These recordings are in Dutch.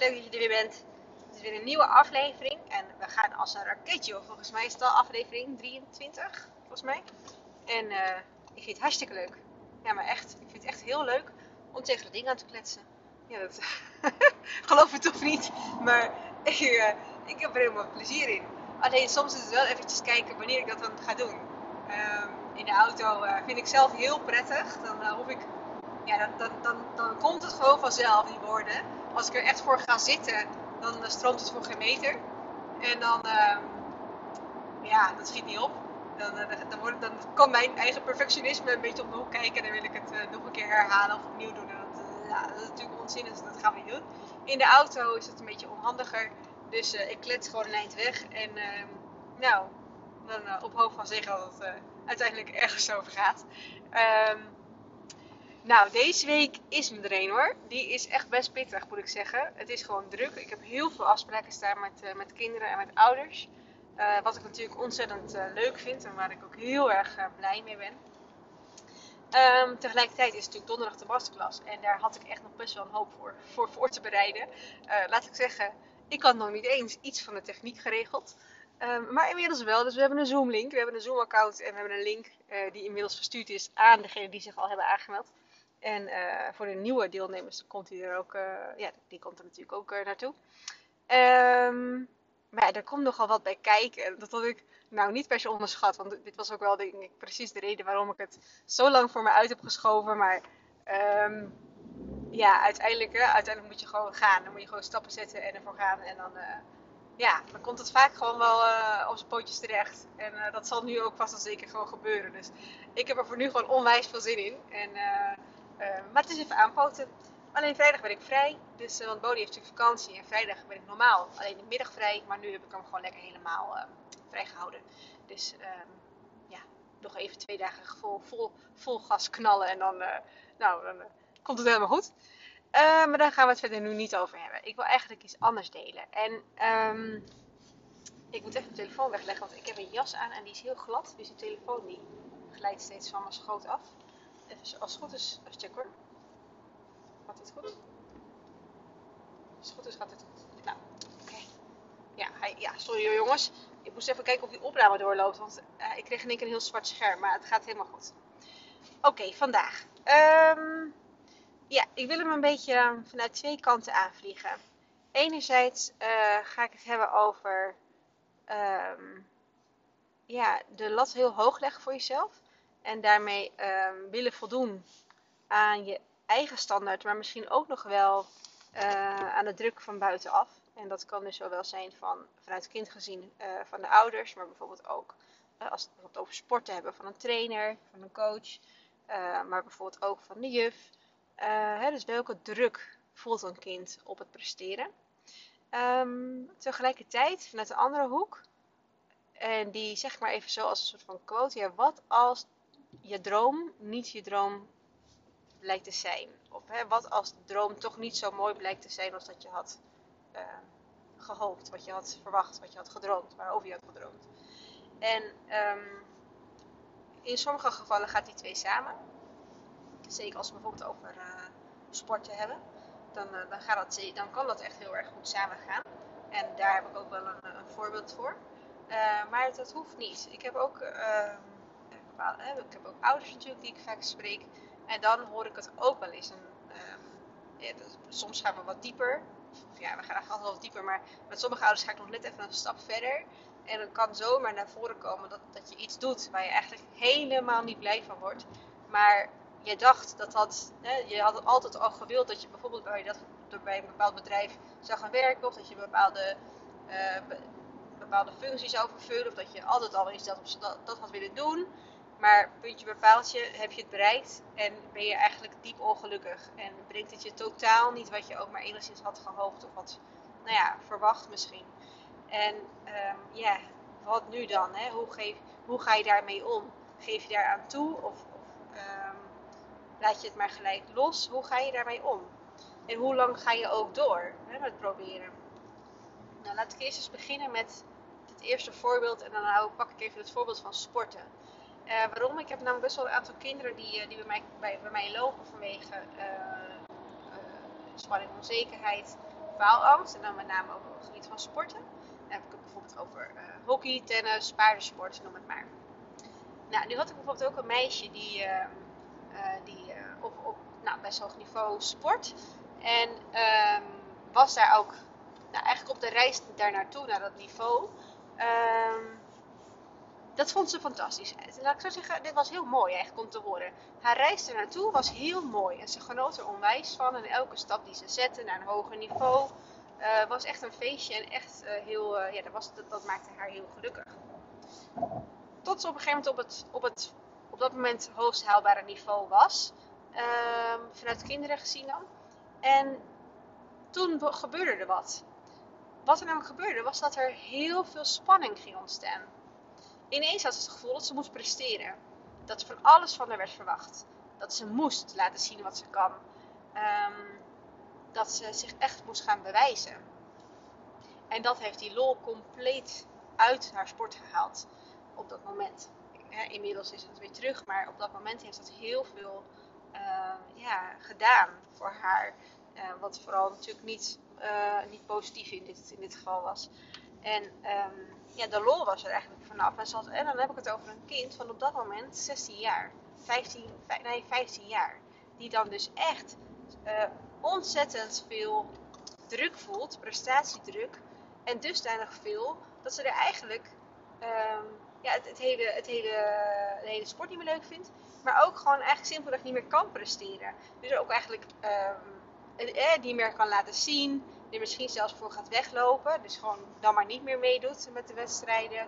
leuk dat je er weer bent. Het is weer een nieuwe aflevering en we gaan als een raketje. Volgens mij is het al aflevering 23, volgens mij. En uh, ik vind het hartstikke leuk. Ja, maar echt. Ik vind het echt heel leuk om tegen de dingen aan te kletsen. Ja, dat geloof het of niet. Maar ik, uh, ik heb er helemaal plezier in. Alleen soms is het wel eventjes kijken wanneer ik dat dan ga doen. Uh, in de auto uh, vind ik zelf heel prettig. Dan hoef ik ja, dan, dan, dan, komt het gewoon vanzelf, die woorden. Als ik er echt voor ga zitten, dan stroomt het voor geen meter. En dan, uh, ja, dat schiet niet op. Dan, uh, dan, wordt, dan kan mijn eigen perfectionisme een beetje om de hoek kijken. En dan wil ik het uh, nog een keer herhalen of opnieuw doen. En dat, eh, ja, dat is natuurlijk onzin, dus dat gaan we niet doen. In de auto is het een beetje onhandiger. Dus ik klets gewoon een eind weg. En ehm, nou, dan op hoofd van zeggen dat het uiteindelijk ergens over gaat. Um, nou, deze week is me er hoor. Die is echt best pittig, moet ik zeggen. Het is gewoon druk. Ik heb heel veel afspraken staan met, uh, met kinderen en met ouders. Uh, wat ik natuurlijk ontzettend uh, leuk vind en waar ik ook heel erg blij mee ben. Um, tegelijkertijd is het natuurlijk donderdag de masterclass. En daar had ik echt nog best wel een hoop voor, voor, voor te bereiden. laat ik zeggen, ik had nog niet eens iets van de techniek geregeld. Um, maar inmiddels wel. Dus we hebben een Zoom link. We hebben een Zoom account en we hebben een link die inmiddels verstuurd is aan degenen die zich al hebben aangemeld. En uh, voor de nieuwe deelnemers komt hij er ook, uh, ja, die komt er natuurlijk ook uh, naartoe. Um, maar ja, er komt nogal wat bij kijken. Dat had ik nou niet per se onderschat. Want dit was ook wel ik, precies de reden waarom ik het zo lang voor me uit heb geschoven. Maar um, ja, uiteindelijk, uiteindelijk moet je gewoon gaan. Dan moet je gewoon stappen zetten en ervoor gaan. En dan, ja, dan komt het vaak gewoon wel op zijn pootjes terecht. En dat zal nu ook vast en zeker gewoon gebeuren. Dus ik heb er voor nu gewoon onwijs veel zin in. En maar het is even aanpoten. Alleen vrijdag ben ik vrij. Dus, uh, want Bodie heeft natuurlijk vakantie. En vrijdag ben ik normaal alleen de middag vrij. Maar nu heb ik hem gewoon lekker helemaal uh, vrijgehouden. Dus ehm, ja, nog even twee dagen vol, vol, vol gas knallen. En dan, nou, dan komt het helemaal goed. maar daar gaan we het verder nu niet over hebben. Ik wil eigenlijk iets anders delen. En ik moet even mijn telefoon wegleggen. Want ik heb een jas aan en die is heel glad. Dus die telefoon die glijdt steeds van mijn schoot af. Even als het goed is, even check hoor. Gaat dit goed? Als het goed is, gaat dit goed. Nou, oké. Ja, ja, sorry jongens. Ik moest even kijken of die opname doorloopt. Want uh, ik kreeg in één keer een heel zwart scherm. Maar het gaat helemaal goed. Oké, vandaag. Um, ja, ik wil hem een beetje vanuit twee kanten aanvliegen. Enerzijds uh, ga ik het hebben over um, ja, de lat heel hoog leggen voor jezelf. En daarmee um, willen voldoen aan je eigen standaard, maar misschien ook nog wel uh, aan de druk van buitenaf. En dat kan dus zowel zijn van, vanuit kind gezien uh, van de ouders, maar bijvoorbeeld ook uh, als we het over sporten hebben van een trainer, van een coach, maar bijvoorbeeld ook van de juf. Hè, dus welke druk voelt een kind op het presteren? Um, tegelijkertijd, vanuit de andere hoek, en die zeg maar even zo als een soort van quote, ja, wat als je droom niet je droom blijkt te zijn. Of hè, wat als de droom toch niet zo mooi blijkt te zijn als dat je had uh, gehoopt, wat je had verwacht, wat je had gedroomd, waarover je had gedroomd. En um, in sommige gevallen gaat die twee samen. Zeker als we bijvoorbeeld over uh, sporten hebben. Dan, uh, dan, gaat dat, dan kan dat echt heel erg goed samen gaan. En daar heb ik ook wel een, een voorbeeld voor. maar dat hoeft niet. Ik heb ook ehm, ik heb ook ouders natuurlijk die ik vaak spreek. En dan hoor ik het ook wel eens. Een, um, ja, soms gaan we wat dieper. Ja, we gaan eigenlijk altijd wat dieper. Maar met sommige ouders ga ik nog net even een stap verder. En dan kan zomaar naar voren komen dat, dat je iets doet waar je eigenlijk helemaal niet blij van wordt. Maar je dacht dat dat, hè, je had altijd al gewild dat je bijvoorbeeld bij, dat, bij een bepaald bedrijf zou gaan werken. Of dat je bepaalde, uh, bepaalde functies zou vervullen. Of dat je altijd al eens dat, dat, dat had willen doen. Maar puntje bij paaltje heb je het bereikt en ben je eigenlijk diep ongelukkig. En brengt het je totaal niet wat je ook maar enigszins had gehoopt of had nou ja, verwacht misschien. En um, ja, wat nu dan? Hè? Hoe, geef, hoe ga je daarmee om? Geef je daaraan toe of, of um, laat je het maar gelijk los? Hoe ga je daarmee om? En hoe lang ga je ook door hè, met proberen? Nou, laat ik eerst eens beginnen met het eerste voorbeeld en dan pak ik even het voorbeeld van sporten. Uh, waarom? Ik heb namelijk best wel een aantal kinderen die, uh, die bij, mij, bij, bij mij lopen vanwege uh, spanning onzekerheid. faalangst. En dan met name ook op het gebied van sporten. Dan heb ik het bijvoorbeeld over hockey, tennis, paardensport, noem het maar. Nou, nu had ik bijvoorbeeld ook een meisje die, die op, op nou, best hoog niveau sport. En um, was daar ook nou, eigenlijk op de reis daar naartoe, naar dat niveau. Um, dat vond ze fantastisch. Laat ik zo zeggen, dit was heel mooi eigenlijk om te horen. Haar reis er naartoe was heel mooi. En ze genoot er onwijs van. En elke stap die ze zette naar een hoger niveau uh, was echt een feestje. En echt uh, heel, ja, dat, was, dat, maakte haar heel gelukkig. Tot ze op een gegeven moment op, het, op, het, op dat moment hoogst haalbare niveau was. Ehm, vanuit kinderen gezien dan. En toen gebeurde er wat. Wat er namelijk gebeurde was dat er heel veel spanning ging ontstaan ineens had ze het gevoel dat ze moest presteren. Dat van alles van haar werd verwacht. Dat ze moest laten zien wat ze kan. Um, dat ze zich echt moest gaan bewijzen. En dat heeft die lol compleet uit haar sport gehaald. Op dat moment. inmiddels is het weer terug. Maar op dat moment heeft dat heel veel uh, ja, gedaan voor haar. Uh, wat vooral natuurlijk niet, uh, niet positief in dit, in dit geval was. En um, ja, de lol was er eigenlijk vanaf. En, en dan heb ik het over een kind van op dat moment 16 jaar. 15, nee, 15 jaar. Die dan dus echt uh, ontzettend veel druk voelt, prestatiedruk. En dusdanig veel dat ze er eigenlijk um, ja, het, hele, het, hele, de hele sport niet meer leuk vindt. Maar ook gewoon eigenlijk simpelweg niet meer kan presteren. Dus ook eigenlijk um, niet meer kan laten zien er misschien zelfs voor gaat weglopen. Dus gewoon dan maar niet meer meedoet met de wedstrijden.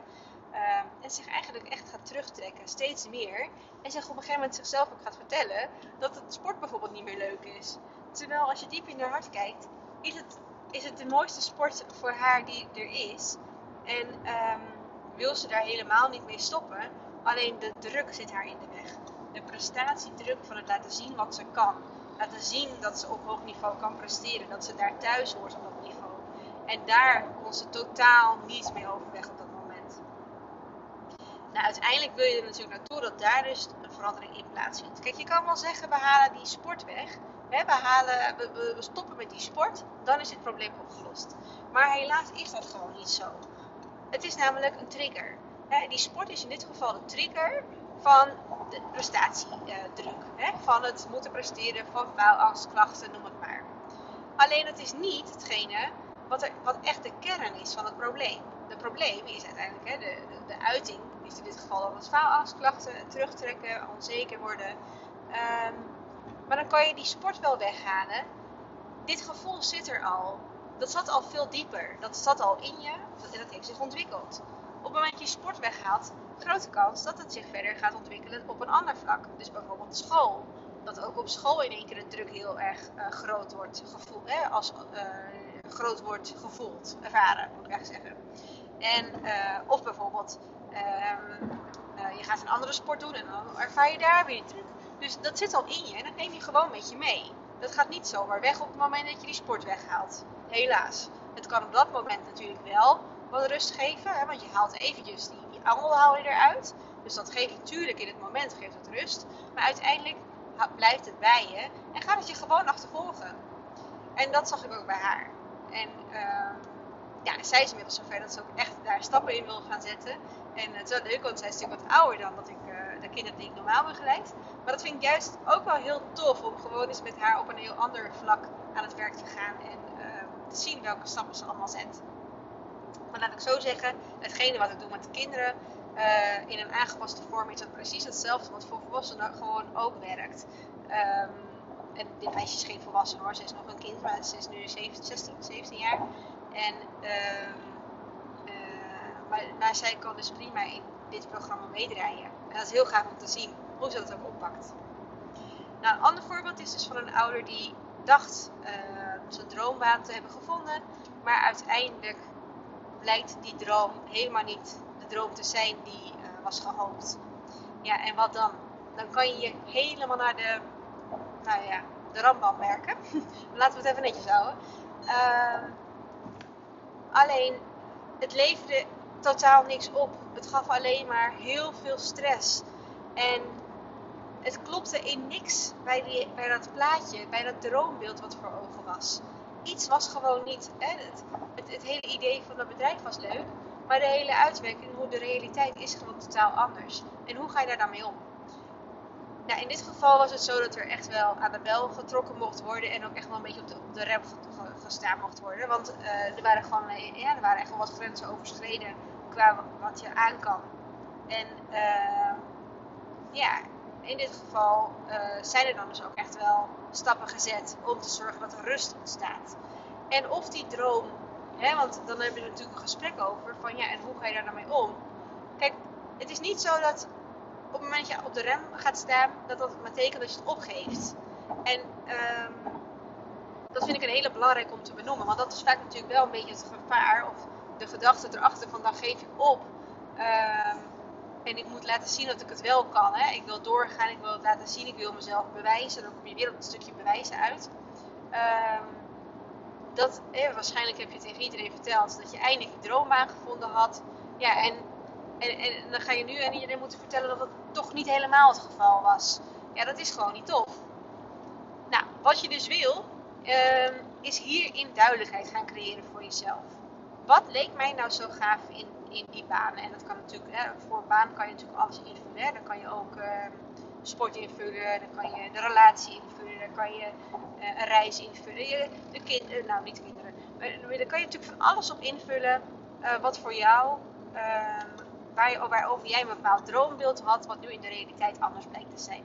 Um, en zich eigenlijk echt gaat terugtrekken, steeds meer. En zich op een gegeven moment zichzelf ook gaat vertellen dat het sport bijvoorbeeld niet meer leuk is. Terwijl als je diep in haar hart kijkt, is het, is het de mooiste sport voor haar die er is. En um, wil ze daar helemaal niet mee stoppen. Alleen de druk zit haar in de weg. De prestatiedruk van het laten zien wat ze kan laten zien dat ze op hoog niveau kan presteren. Dat ze daar thuis hoort op dat niveau. En daar kon ze totaal niets mee overweg op dat. Nou, uiteindelijk wil je er natuurlijk naartoe dat daar dus een verandering in plaatsvindt. Kijk, je kan wel zeggen, we halen die sport weg. we, halen, we, stoppen met die sport. Dan is het probleem opgelost. Maar helaas is dat gewoon niet zo. Het is namelijk een trigger. die sport is in dit geval de trigger van de prestatiedruk. Hè? Van het moeten presteren, van faalangst, klachten, noem het maar. Alleen het is niet hetgene wat, wat echt de kern is van het probleem. Het probleem is uiteindelijk hè, de, de, uiting, is in dit geval dan het faalangstklachten, terugtrekken, onzeker worden. Um, maar dan kan je die sport wel weghalen. Dit gevoel zit er al. Dat zat al veel dieper. Dat zat al in je. Dat, dat heeft zich ontwikkeld. Op het moment dat je sport weghaalt, grote kans dat het zich verder gaat ontwikkelen op een ander vlak. Dus bijvoorbeeld school. Dat ook op school in één keer de druk heel erg uh, groot wordt gevoeld. Hè, als uh, groot wordt gevoeld, ervaren moet ik eigenlijk zeggen. En, uh, of bijvoorbeeld, ehm, je gaat een andere sport doen en dan ervaar je daar weer druk. Dus dat zit al in je en dat neem je gewoon met je mee. Dat gaat niet zomaar weg op het moment dat je die sport weghaalt. Helaas. Het kan op dat moment natuurlijk wel wat rust geven. Hè, want je haalt eventjes die, die angel eruit. Dus dat geeft natuurlijk in het moment geeft het rust. Maar uiteindelijk blijft het bij je en gaat het je gewoon achtervolgen. En dat zag ik ook bij haar. En uh, ja, zij is inmiddels zover dat ze ook echt daar stappen in wil gaan zetten. En het is wel leuk, want zij is natuurlijk wat ouder dan dat ik, uh, de kinderen die ik normaal begeleid. Maar dat vind ik juist ook wel heel tof om gewoon eens met haar op een heel ander vlak aan het werk te gaan. En uh, te zien welke stappen ze allemaal zet. Maar laat ik zo zeggen, hetgene wat ik doe met de kinderen uh, in een aangepaste vorm is dat precies hetzelfde wat voor volwassenen gewoon ook werkt. Um, en dit meisje is geen volwassene hoor, ze is nog een kind, maar ze is nu 17, 16, 17 jaar. En, uh, uh, maar, maar, zij kan dus prima in dit programma meedraaien. En dat is heel gaaf om te zien hoe ze dat ook oppakt. Nou, een ander voorbeeld is dus van een ouder die dacht uh, zijn droombaan te hebben gevonden, maar uiteindelijk blijkt die droom helemaal niet de droom te zijn die uh, was gehoopt. Ja, en wat dan? Dan kan je je helemaal naar de, nou ja, de rambam werken. Laten we het even netjes houden. Uh, alleen, het leverde totaal niks op. Het gaf alleen maar heel veel stress. En het klopte in niks bij, bij dat plaatje, bij dat droombeeld wat voor ogen was. iets was gewoon niet. Het, het, hele idee van het bedrijf was leuk, maar de hele uitwerking, hoe de realiteit is gewoon totaal anders. En hoe ga je daar dan mee om? Nou, in dit geval was het zo dat er echt wel aan de bel getrokken mocht worden en ook echt wel een beetje op de, op rem gestaan mocht worden. Want uh, er waren gewoon ja, er waren echt wel wat grenzen overschreden qua wat je aan kan. En uh, ja, in dit geval zijn er dan dus ook echt wel stappen gezet om te zorgen dat er rust ontstaat. En of die droom, hè, want dan hebben we natuurlijk een gesprek over van ja, en hoe ga je daar nou mee om? Kijk, het is niet zo dat op het moment dat je op de rem gaat staan, dat dat betekent dat je het opgeeft. En um, dat vind ik een hele belangrijke om te benoemen, want dat is vaak natuurlijk wel een beetje het gevaar of de gedachte erachter van dan geef ik op. Um, en ik moet laten zien dat ik het wel kan. Hè? Ik wil doorgaan, ik wil het laten zien, ik wil mezelf bewijzen. Dan kom je weer op een stukje bewijzen uit. Um, dat, waarschijnlijk heb je tegen iedereen verteld dat je eindelijk je droombaan gevonden had. Ja, en, en, dan ga je nu aan iedereen moeten vertellen dat het toch niet helemaal het geval was. Ja, dat is gewoon niet tof. Nou, wat je dus wil, um, is hierin duidelijkheid gaan creëren voor jezelf. Wat leek mij nou zo gaaf in in die baan. En dat kan natuurlijk, hè, voor een baan kan je natuurlijk alles invullen. Dan kan je ook uh, sport invullen, dan kan je de relatie invullen, dan kan je uh, een reis invullen. De kind, uh, nou, niet de kinderen. Maar, dan kan je natuurlijk van alles op invullen eh, wat voor jou, ehm, waarover jij een bepaald droombeeld had, wat nu in de realiteit anders blijkt te zijn.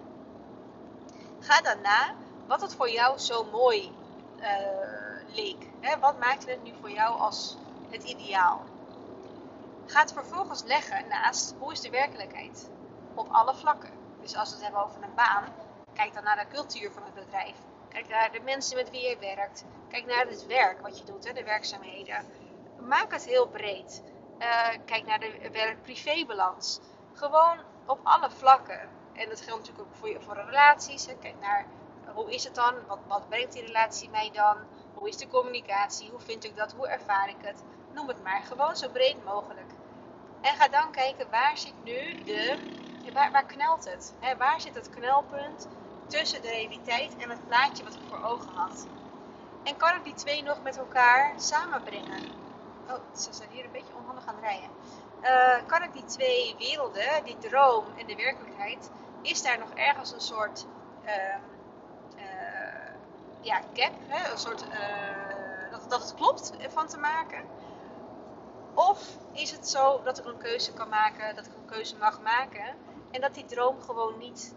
Ga daarna wat het voor jou zo mooi leek. Hè? Wat maakte het nu voor jou als het ideaal? Ga het vervolgens leggen naast hoe is de werkelijkheid op alle vlakken. Dus als we het hebben over een baan, kijk dan naar de cultuur van het bedrijf. Kijk naar de mensen met wie je werkt. Kijk naar het werk wat je doet, hè, de werkzaamheden. Maak het heel breed. Uh, kijk naar de werk-privé-balans. Gewoon op alle vlakken. En dat geldt natuurlijk ook voor, voor relaties. Kijk naar hoe is het dan? Wat, wat brengt die relatie mij dan? Hoe is de communicatie? Hoe vind ik dat? Hoe ervaar ik het? Noem het maar. Gewoon zo breed mogelijk. En ga dan kijken waar zit nu de. Waar, waar knelt het? Hè, waar zit het knelpunt tussen de realiteit en het plaatje wat ik voor ogen had? En kan ik die twee nog met elkaar samenbrengen? Oh, ze zijn hier een beetje onhandig aan het rijden. Uh, kan ik die twee werelden, die droom en de werkelijkheid, is daar nog ergens een soort uh, uh, ja, gap, hè? een soort uh, dat, dat het klopt van te maken? Of is het zo dat ik een keuze kan maken, dat ik een keuze mag maken en dat die droom gewoon niet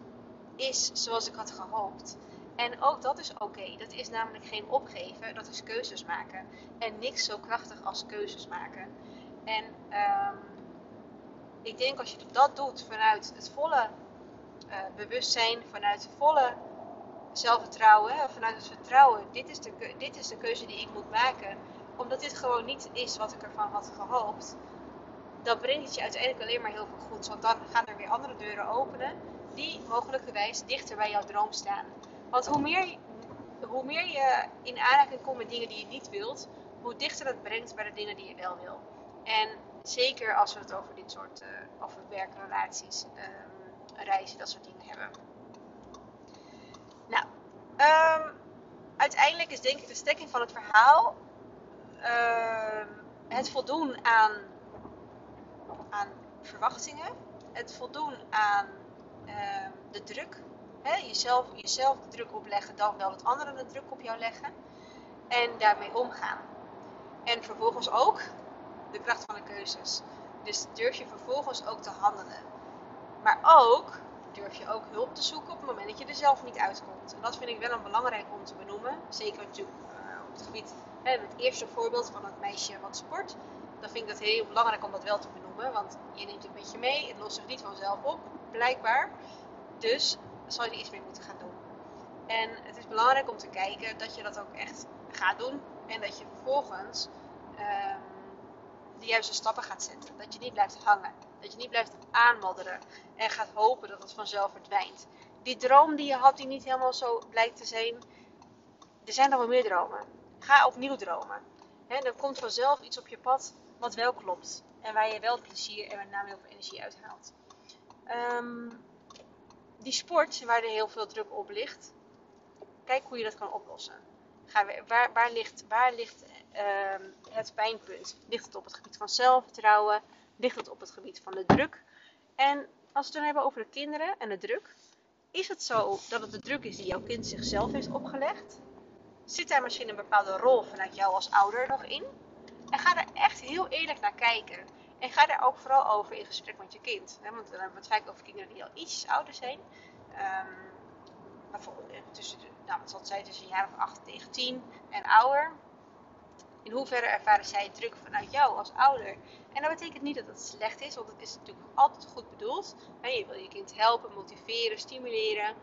is zoals ik had gehoopt? En ook dat is oké. Dat is namelijk geen opgeven, dat is keuzes maken. En niks zo krachtig als keuzes maken. En um, ik denk als je dat doet vanuit het volle uh, bewustzijn, vanuit het volle zelfvertrouwen, vanuit het vertrouwen, dit is, de, dit is de keuze die ik moet maken omdat dit gewoon niet is wat ik ervan had gehoopt, dan brengt het je uiteindelijk alleen maar heel veel goeds. Want dan gaan er weer andere deuren openen die mogelijkerwijs dichter bij jouw droom staan. Want hoe meer, hoe meer je in aanraking komt met dingen die je niet wilt, hoe dichter het brengt bij de dingen die je wel wil. En zeker als we het over dit soort uh, over werkrelaties, um, reizen, dat soort dingen hebben. Nou, um, uiteindelijk is denk ik de stekking van het verhaal uh, het voldoen aan, aan verwachtingen, het voldoen aan de druk, hè, jezelf, jezelf de druk opleggen, dan wel dat anderen de druk op jou leggen en daarmee omgaan. En vervolgens ook de kracht van de keuzes. Dus durf je vervolgens ook te handelen. Maar ook durf je ook hulp te zoeken op het moment dat je er zelf niet uitkomt. En dat vind ik wel een belangrijk om te benoemen. Zeker natuurlijk uh, op het gebied en het eerste voorbeeld van het meisje wat sport. Dan vind ik het heel belangrijk om dat wel te benoemen. Want je neemt het met je mee. Het lost zich niet vanzelf op, blijkbaar. Dus zal je er iets mee moeten gaan doen. En het is belangrijk om te kijken dat je dat ook echt gaat doen. En dat je vervolgens um, de juiste stappen gaat zetten. Dat je niet blijft hangen. Dat je niet blijft aanmodderen. En gaat hopen dat het vanzelf verdwijnt. Die droom die je had, die niet helemaal zo blijkt te zijn. Er zijn nog wel meer dromen. Ga opnieuw dromen. He, dan komt vanzelf iets op je pad wat wel klopt. En waar je wel plezier en met name heel veel energie uithaalt. Um, die sport waar er heel veel druk op ligt. Kijk hoe je dat kan oplossen. Waar, waar ligt, waar ligt ehm, het pijnpunt? Ligt het op het gebied van zelfvertrouwen? Ligt het op het gebied van de druk? En als we het dan hebben over de kinderen en de druk, is het zo dat het de druk is die jouw kind zichzelf heeft opgelegd? Zit daar misschien een bepaalde rol vanuit jou als ouder nog in? En ga er echt heel eerlijk naar kijken. En ga daar ook vooral over in gesprek met je kind. Want dan hebben we het vaak over kinderen die al iets ouder zijn. Bijvoorbeeld eh, tussen, de, nou, zal het zijn, tussen een jaar of 8 tegen 10 en ouder. In hoeverre ervaren zij druk vanuit jou als ouder? En dat betekent niet dat het slecht is, want het is natuurlijk altijd goed bedoeld. Je wil je kind helpen, motiveren, stimuleren.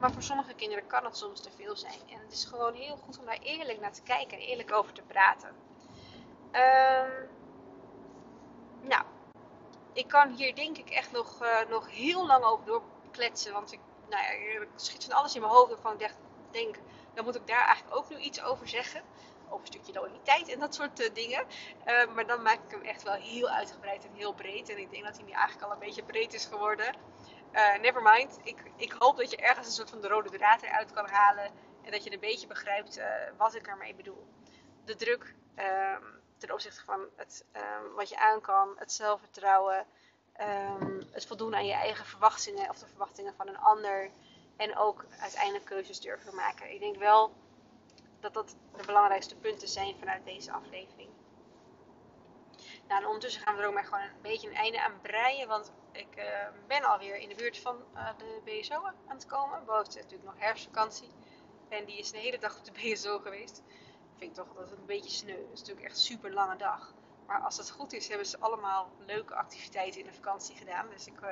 Maar voor sommige kinderen kan het soms te veel zijn. En het is gewoon heel goed om daar eerlijk naar te kijken en eerlijk over te praten. Um, nou, ik kan hier denk ik echt nog, uh, nog heel lang over doorkletsen. Want ik, nou ja, schiet van alles in mijn hoofd. En ik denk, denk, dan moet ik daar eigenlijk ook nu iets over zeggen. Over een stukje loyaliteit en dat soort uh, dingen. Uh, maar dan maak ik hem echt wel heel uitgebreid en heel breed. En ik denk dat hij nu eigenlijk al een beetje breed is geworden. Never mind. Ik, ik hoop dat je ergens een soort van de rode draad eruit kan halen. En dat je een beetje begrijpt wat ik ermee bedoel. De druk ehm, ten opzichte van het, um, wat je aan kan, het zelfvertrouwen, um, het voldoen aan je eigen verwachtingen of de verwachtingen van een ander. En ook uiteindelijk keuzes durven maken. Ik denk wel dat dat de belangrijkste punten zijn vanuit deze aflevering. Nou, en ondertussen gaan we er ook maar gewoon een beetje een einde aan breien. Want ik uh, ben alweer in de buurt van uh, de BSO aan het komen. Boven is natuurlijk nog herfstvakantie. En die is de hele dag op de BSO geweest vind ik toch het een beetje sneu. Het is natuurlijk echt een super lange dag. Maar als het goed is, hebben ze allemaal leuke activiteiten in de vakantie gedaan. Dus ik, uh,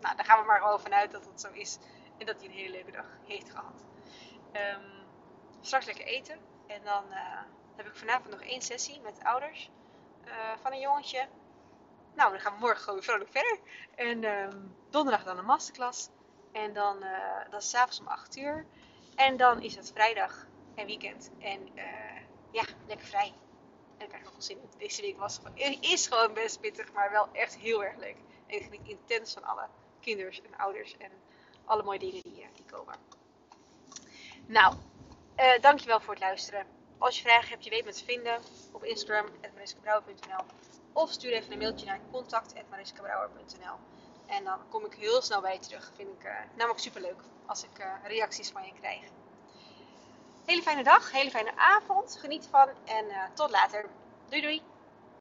nou, daar gaan we maar gewoon vanuit dat het zo is. En dat hij een hele leuke dag heeft gehad. Um, straks lekker eten. En dan uh, heb ik vanavond nog één sessie met ouders uh, van een jongetje. Nou, dan gaan we morgen gewoon vrolijk verder. En um, donderdag dan een masterclass. En dan, uh, dat is s'avonds om 8 uur. En dan is het vrijdag en weekend. En ja, lekker vrij. En ik krijg nog wel zin in. Deze week was, is gewoon best pittig, maar wel echt heel erg leuk. En ik geniet intens van alle kinders en ouders en alle mooie dingen die, die komen. Nou, uh, dankjewel voor het luisteren. Als je vragen hebt, je weet me te vinden op Instagram, mariskebrouwer.nl of stuur even een mailtje naar contact.mariskebrouwer.nl En dan kom ik heel snel bij je terug. Vind ik uh, namelijk super leuk als ik reacties van je krijg. Hele fijne dag, hele fijne avond. Geniet ervan en uh, tot later. Doei doei!